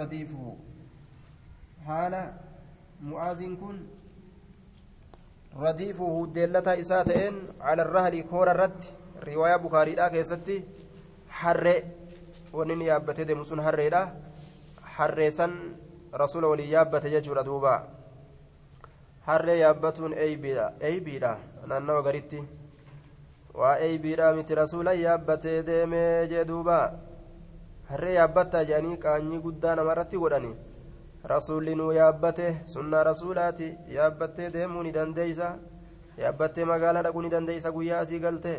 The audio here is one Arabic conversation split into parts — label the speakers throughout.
Speaker 1: latiifuhu haala mu'aaziin kun radiifuhu deellataa isaa ta'een cala rahli koora irratti riwaayaa bukaariidhaa keessatti harree wanni inni yaabbatee deemu sun harreedha. Harreessan rasuula waliin yaabbate jechuudha duuba. Harree yaabbatuun eybiidha naannawa garitti. Waa eybiidha miti rasuula yaabbatee deemee jee duubaa harree yaabbattaa jedhanii qaanyii guddaa namarratti godhani. Rasuulli nuu yaabbate sunnaa rasuulaati. Yaabbattee deemuu ni dandeeysa? Yaabbattee magaalaa dhaquu ni dandeeysa guyyaa asii galte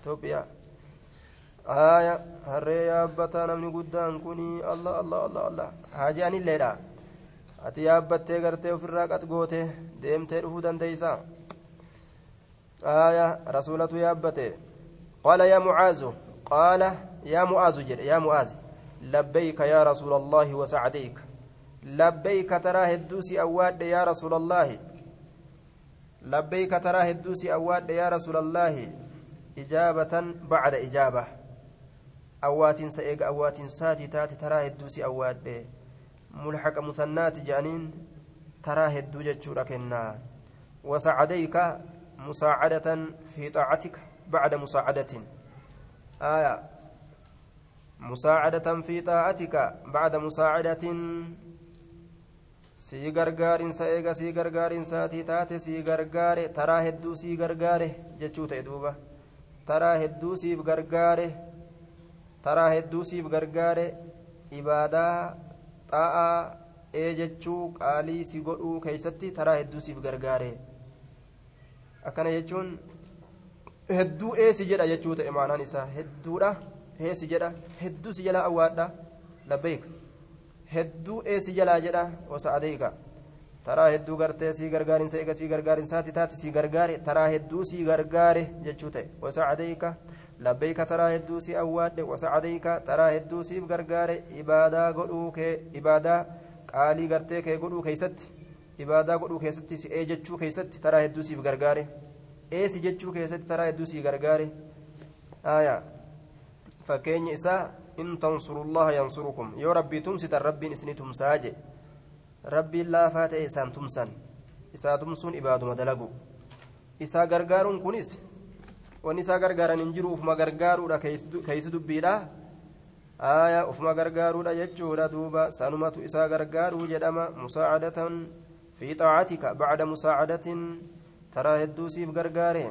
Speaker 1: itoophiyaa. Aaya harree yaabbataa namni guddaan kun allah allah allah allah. Haaji'anilleedha ati yaabbattee gartee ofirraa qax goote deemtee dhufuu dandeeysa? Aaya rasuulatu yaabbate. Qaala yaa mucaazu قال يا معاذ يا معاذ لبيك يا رسول الله وسعديك. لبيك ترى هدوسي أواد يا رسول الله. لبيك ترى هدوسي أواد يا رسول الله. إجابة بعد إجابة. أوات سئق أوات ساتي تاتي ترى هدوسي أواد. ملحق مثنات جانين ترى هدو جتشورك وسعديك مساعدة في طاعتك بعد مساعدة. آية مساعدة في طاعتك بعد مساعدة sii gargaarinsa eega sii gargaarinsaati taate sii gargaare taraa hedduu sii gargaare jechuu ta'e duuba taraa hedduu siif gargaare taraa hedduu siif gargaare ibaadaa xaa'aa ee jechuu qaalii si godhuu keeysatti taraa hedduu siif gargaare akkana jechuun hedduu eesi jedha jechuu ta'e maanaan isaa hedduudha eesi jedha hedduu si jalaa awwaadha labbeeyka hedduu eesi jalaa jedha osa adeeyka taraa hedduu gartee sii gargaarinsa eega sii gargaarinsaati taate sii gargaare taraa hedduu sii gargaare jechuu ta'e osa adeeyka labbeeyka taraa hedduu sii awwaadhe osa adeeyka taraa hedduu siif gargaare ibaadaa godhuu kee ibaadaa qaalii gartee kee godhuu keeysatti ibaadaa godhuu keessatti si ee jechuu keessatti taraa hedduu siif gargaare eesi jechuu keessatti taraa hedduu siif gargaare aayaa fakkeenya isaa in tansurullaha yansurukum yoo rabbii tumsitan rabbiin isini tumsaa je rabbiin laafaa ta'e isaan tumsan isaa tumsuun ibaaduma dalagu isaa gargaaruun kunis wanni isaa gargaaran hin jiru ufuma gargaaruudha keeysi dubbiidha aayaa ufuma gargaaruudha jechuudha duuba sanumatu isaa gargaaruu jedhama musaacadatan في طاعتك بعد مساعدة ترى هدوسيف غرغاري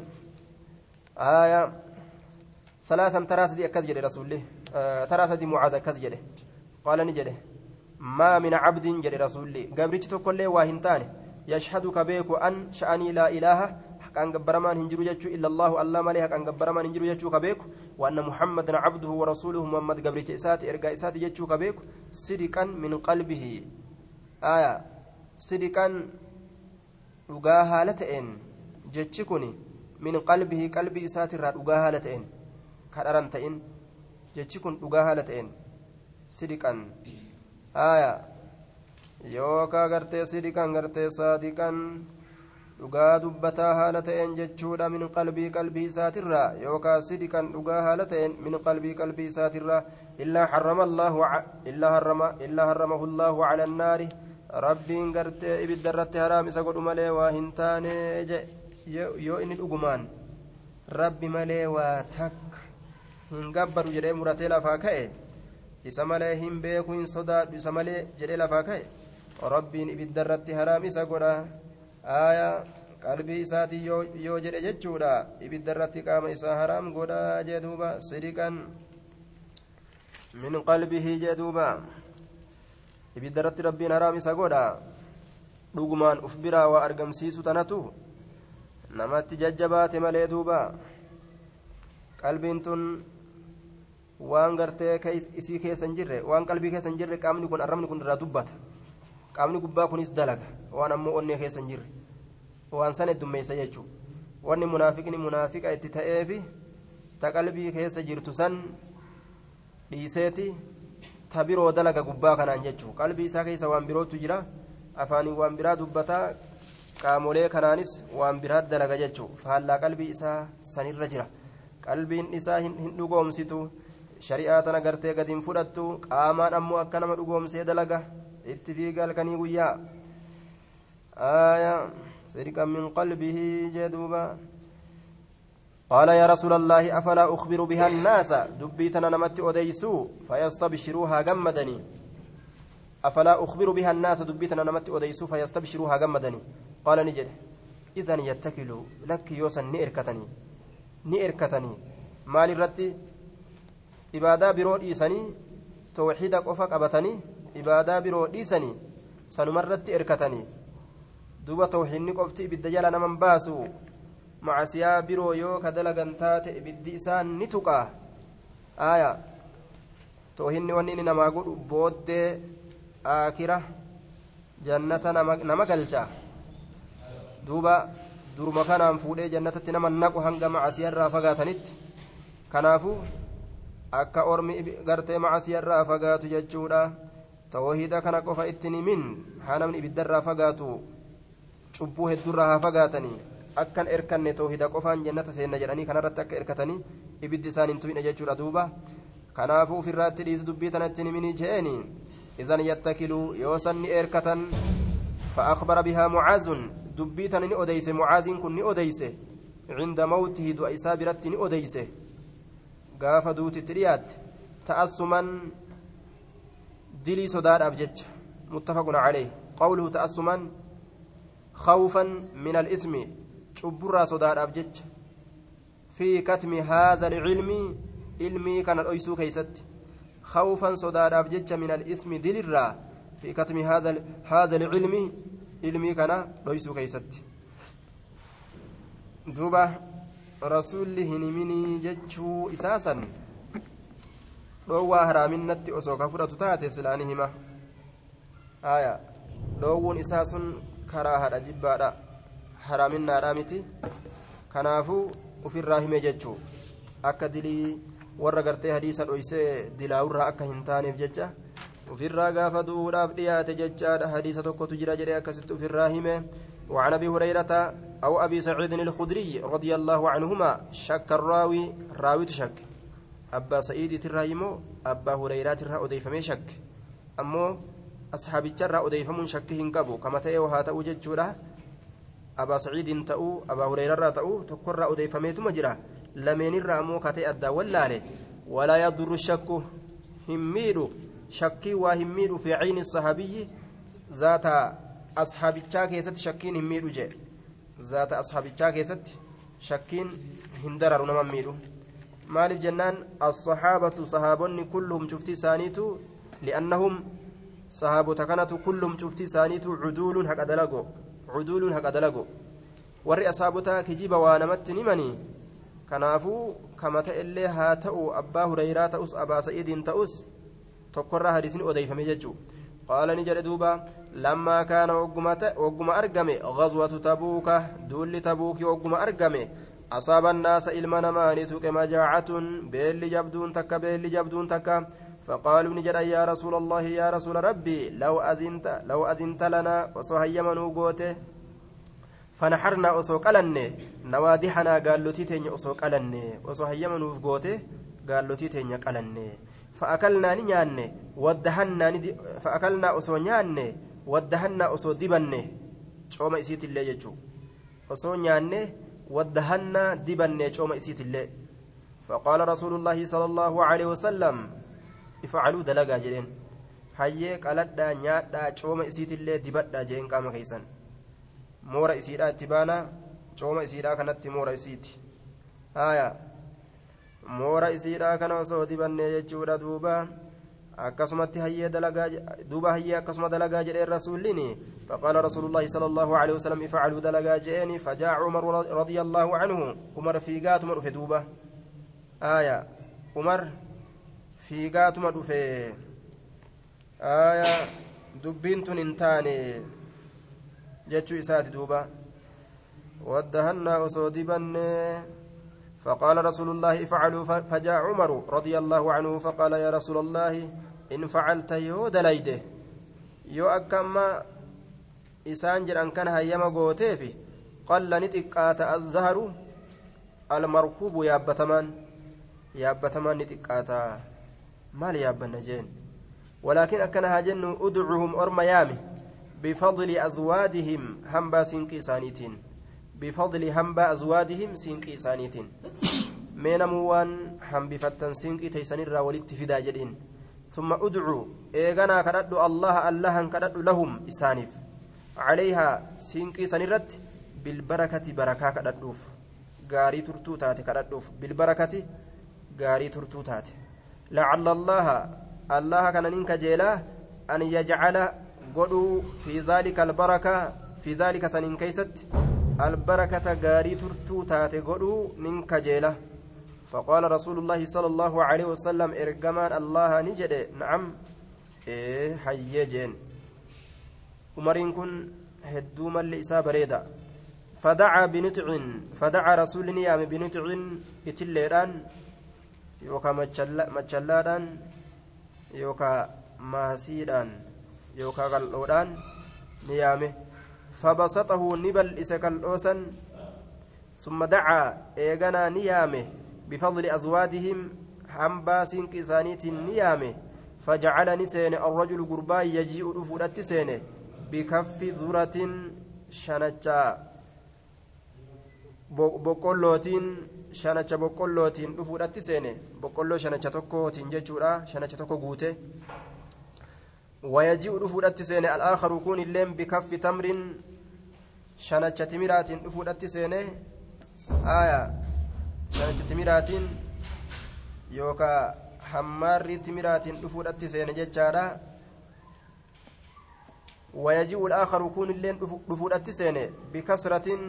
Speaker 1: آية ثلاثا تراس دي أكز جده رسول الله آه تراس دي معاذ أكز قال نجده ما من عبد جده رسول قبرت تقول له واهنتان يشهدك بيك أن شأني لا إله حقان قبرمان هنجرو إلا الله الله مالي حقان قبرمان هنجرو جتشو كبيك وأن محمدا عبده ورسوله محمد قبرت إساتي إرقا إساتي جتشو كبيك صدقا من قلبه آية dhugaa haala ta'een. Jechi kun min qalbihi qalbii isaatirraa dhugaa haala ta'een kadharan ta'in jechi kun dhugaa haala ta'een sidiqan aya yookaa gartee sidiqan gartee saadiqan dhugaa dubbataa haala ta'een jechuudha min qalbii qalbii isaatirraa yookaa sidiqan dhugaa haala ta'een min qalbii qalbii isaatirraa illaa harrama allaahu illaa harramahu allaahu cala rabbiin gartee ibidda irratti haraam isa godhu malee waa hin taane yoo inni dhugumaan rabbi malee waa takka hin gabbaru jedhee muratee lafaa ka'e. Isa malee hin beeku hin sodaadhu isa malee jedhee lafaa ka'e. Rabbiin ibidda irratti haraam isa godha. Aayaa qalbii isaatii yoo jedhe jechuudha. Ibidda irratti qaama isaa haraam godha jee duuba sidiqan. Min qalbihi jee duuba. Ibidda irratti rabbiin haraam isa godha. Dhugumaan uf biraa waa argamsiisu tanatu namatti jajjabaate malee duuba qalbiin tun waan gartee isii keessa hin jirre waan qalbii keessa hin jirre qaamni kun arrabni kun irraa dubbata qaamni gubbaa kunis dalaga waan ammoo onnee keessa hin jirre waan san heddummeessa jechuu wanni munaafiqni munaafiqa itti ta'eefi ta qalbii keessa jirtu san dhiiseeti ta biroo dalaga gubbaa kanaan jechuu qalbii isaa keessa waan birootu jira afaaniin waan biraa dubbataa qaamolee kanaanis waan biraa dalaga jechuu faallaa qalbii isaa sanirra jira qalbiin isaa hin dhugoomsitu shari'aa tana gartee gadi hin fudhattu qaamaan ammoo akka nama dhugoomsee dalaga itti fiiga halkanii guyyaa آية سرقا من قلبه جدوبا قال يا رسول الله أفلا أخبر بها الناس دبيتنا نمت أديسو فيستبشروها جمدني أفلا أخبر بها الناس دبيتنا نمت أديسو فيستبشروها جمدني قال نجد إذا يتكلوا لك يوسا نئركتني نئركتني مال الرتي qofa qabatanii ibaadaa biroo dhiisanii sanumarratti erkatanii duuba tawxiidni qofti ibidda jala naman baasu macasiyaa biroo yoo ka dalagan taate ibiddi isaan ni tuqaa aya tawxiidni wanni inni namaa godhu booddee aakira jannata nama galcha. Duuba duruma kanaan fuudhee jannatatti nama naqu hanga macasiyaa fagaatanitti. Kanaafuu akka ormi gartee macasiyarraa fagaatu jechuudha. Tawhiida kana qofa ittiin himin haa namni ibiddarraa fagaatu cubbuu hedduurraa haa fagaatanii akkan erkanne tawhiida qofaan jannata seenna jedhanii kanarratti akka erkatanii ibiddi isaan hin tuyne jechuudha duuba. Kanaafuu ofirraatti dhiisi dubbii tana ittiin himinii je'eni yoo san ni erkatan فأخبر بها معاذ دبيتا ني أديس معاذ كن ني أديس عند موته دو إسابرت ني أديس gaafa duutitti dhiyaatte ta'assuman dilii sodaadhaaf jecha muttafaqun calee qawluhu ta'assuman khawfan min al'ismi cubburraa sodaadhaaf jecha fi katmi haaza ilmi ilmii kana dilirraa fi katmi haaza ilmi ilmii kana dhoysuu keeysatti duuba rasuulli hin himinii jechuu isaasan dhoowwaa haraaminatti osoo ka fudhatu taate silaani hima aya dhoowwuun isaa sun karaa hadha jibbaadha haraaminaadha miti kanaafuu ufirraa hime jechuu akka dilii warra gartee hadiisa dhoysee dilaawurraa akka hin taaneef jecha ufirraa gaafa du'uudhaaf dhiyaate jechaadha. Hadiisa tokkotu jira jedhee akkasitti ufirraa hime. وعن ابي هريره أو ابي سعيد الخدري رضي الله عنهما شك الراوي راوي شك ابا سعيد ترايمو ابا هريره ترى اوديفمي شك امو اصحاب الجرى اوديفمون شك هنقبو كما تيو هاتا وججودا ابا سعيد تاو ابا هريره تاو تكر اوديفمي تمجرا لمن الرامو كتي ادا ولاله ولا يضر الشك هميرو شكي وهميرو في عين الصحابي ذات ashaabichaa keessatti shakkiin hin miidhu jee zaata ashaabichaa keessatti shakkiin hin dararu nama miidhu maaliif jennaan assahaabatu sahaabonni kulluhum cufti isaaniitu li'annahum sahaabota kanatu kulluhum cufti isaaniitu cuduuluun haqa dalago cuduuluun haqa dalago warri ashaabota kijiba waa namatti himanii kanaafuu kamata illee haa ta'u abbaa hureyraa ta'us abaa sa'iidiin ta'us tokkorraa hadiisni odeeyfame jechuu قال نجد دوبا لما كان وقم أرقم غزوة تبوك دول تبوك وقم أرقم أصاب الناس إلما نمانتك مجاعة بيل جبدون تك بيل جبدون تك فقالوا نجد يا رسول الله يا رسول ربي لو أذنت لو أذنت لنا وصهيمن قوته أسو قلني نوادحنا قال لتيتين أسو قلني وصهيمن قوته قال لتيتين قلني فأكلنا نياني. ودهنا فأكلنا أسو نياني. ودهنا أسو دبني شوما إسيت الله يجو. أسو نياني. ودهنا دبني شوما إسيت الله فقال رسول الله صلى الله عليه وسلم افعلوا دلقا جرين hayyee qaladhaa nyaadhaa cooma isiitillee dibadhaa jeen qaama keeysan moora isiidhaa itti baanaa cooma isiidhaa kanatti moora isiiti haya moora isiidhaa kana osoo dibannee jechuudha duuba akkasumatti hayyee dalagaa duuba hayyee akkasuma dalagaa jedheen rasuulliin faqaala rasuulullaahi sala allaahu alehi wasalam ifacaluu dalagaa je'een fajaa cumar radia allaahu canhu umar fiigaatuma dhufe duuba aya umar fiigaatuma dhufe aya dubbiin tun hin taane isaati duuba waddahannaa osoo dibanne فقال رسول الله افعلوا فجاء عمر رضي الله عنه فقال يا رسول الله إن فعلت يو دليده يو أكما إسان جران كان هيما قوتيفي قل نتقات الزهر المركوب يابتمان. يابتمان نتقات maal yaabbanna jeen ولكن أكنها جن أدعوهم أرم يامي بفضل أزوادهم همبا سنقي سانيتين. بفضل همبا أزوادهم سنقي سانيتين. موان هم بفتن سنقي تيسن الراولت في داجدين ثم أدعو إيغانا كردو الله الله كردو لهم إسانيف. عليها سنقي سنرت بالبركة بركة كردوف غاري ترتو تاتي كردوف بالبركة غاري ترتو تاتي لعل الله الله كان ننك جيلا أن يجعل قدو في ذلك البركة في ذلك سنين كيست البركة غاري ترتو تاتي قدو ننك جيلا فقال رسول الله صلى الله عليه وسلم إرجمان الله نجد نعم إيه حيجين عمرين كن هدوما لإسا بريدا فدعا بنتع فدعا رسول نيام بنتع إتليران يوكا مجلادان yookaa maasiidhaan. Yookaa qal'oodhaan ni yaame bal'ise qal'oosan summa dacaa eeganaa ni yaame bifadli azwaadihim hambaa sinqi isaaniitiin ni yaame فجعل نسين الرجل قربا يجيء رفودت سين بكف ذرة شنجا boqqollootiin shanacha boqqollootiin dhufuudhatti seene boqqolloo shanacha tokkootiin jechuudha shanacha tokko guute wayaji'u dhufuudhatti seene al'aakaru kun illeen bikaffi tamrin shanacha timiraatiin dhufuudhatti seene aya shanacha timiraatiin yookaa hammaarri timiraatiin dhufuudhatti seene jechaadha wayaji'u al'aakaru kun illeen dhufuudhatti seene bikasratin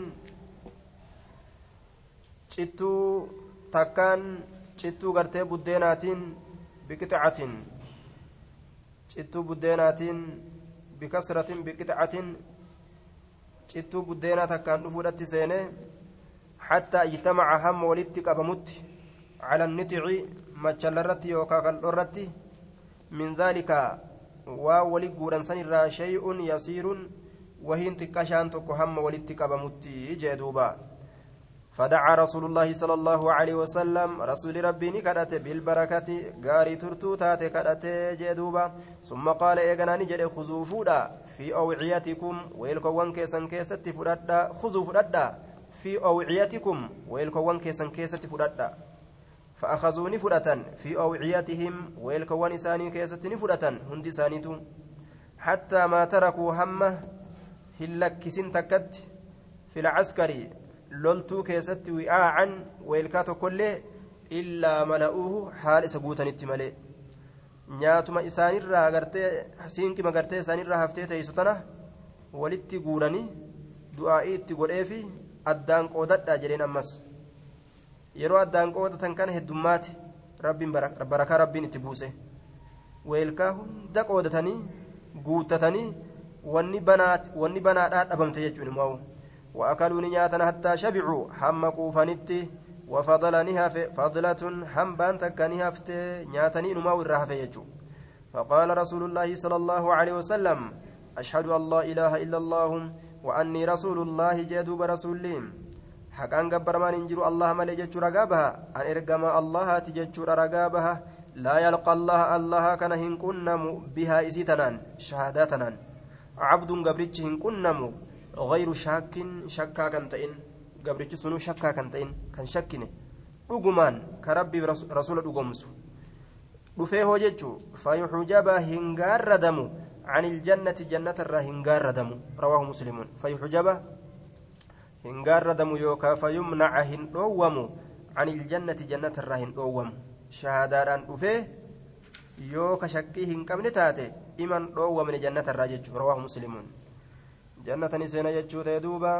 Speaker 1: cittuu takkaan cittuu gartee buddeenaatiin biqixacatin cittuu buddeenaatiin bikasratin biqixacatin cittuu buddeenaa takkaan dhufuudhatti seene حتى اجتمع هم ولدت قبمت على النتع مجلرتي يوكا كالورتي من ذلك وولي قوران سنرا شيء يسير وهين تكشان تكو هم ولدت قبمت جدوبا فدعا رسول الله صلى الله عليه وسلم. رسول ربي نكدت بالبركة. غاري ترتو تاتي كدت جدوبا. ثم قال إيغنا نجد خذوا فودا. في أوعيتكم. ويلكوان كيسن كيست فددا خذوا فددا في أوعيتكم. ويلكوان كيسن كيست فددا فأخذوني فدة في أوعيتهم. ويلكوان إساني كيست فدة هندي سانيتو حتى ما تركوا همه. هلكسن تكت. في العسكري. Loltuu keessatti wi'aacan weelkaa tokkollee illaa mala'uuhu haala isa guutanitti malee. Nyaatuma isaanirraa gartee siinqima gartee isaanirraa haftee teessu tana walitti guuranii du'aa'ii itti godheefi addaan qoodadhaa jedheen ammas. Yeroo addaan qoodatan kana heddummaate rabbiin barakaa rabbiin itti buuse. Weelkaa hunda qoodatanii guuttatanii wanni banaadhaa dhabamte jechuun immoo وأكلوا نياتنا حتى شبعوا هم قوفانتي وفضل نهف فضلة هم بان تكنهفت نياتني نما ورهف يجو. فقال رسول الله صلى الله عليه وسلم أشهد أن لا إله إلا الله وأني رسول الله جدوب رسولين حقان قبر ما ننجر الله ملي جتشو رقابها أن إرقم الله تجتشو رقابها لا يلقى الله الله كان هنكنم بها إسيتنان شهاداتنان عبد قبرتش هنكنم غير شاك شكا كان تئن. قبرتش سنو شكا كان تئن. كان شكني dhugumaan ka rabbii rasuula dhugomsu dhufee hoo jechuu fayuxujaba hin gaarradamu عن الجنة جنة الرا هنجاردم رواه مسلم. فيحجب هنجاردم يوكا. فيمنع هندوم عن الجنة جنة الرا هندوم شهادة أن أفيه يوكا شكي هنكمن تاتي إمن دوم من جنة الرا رواه مسلم. جنة نسينا يجو دوبا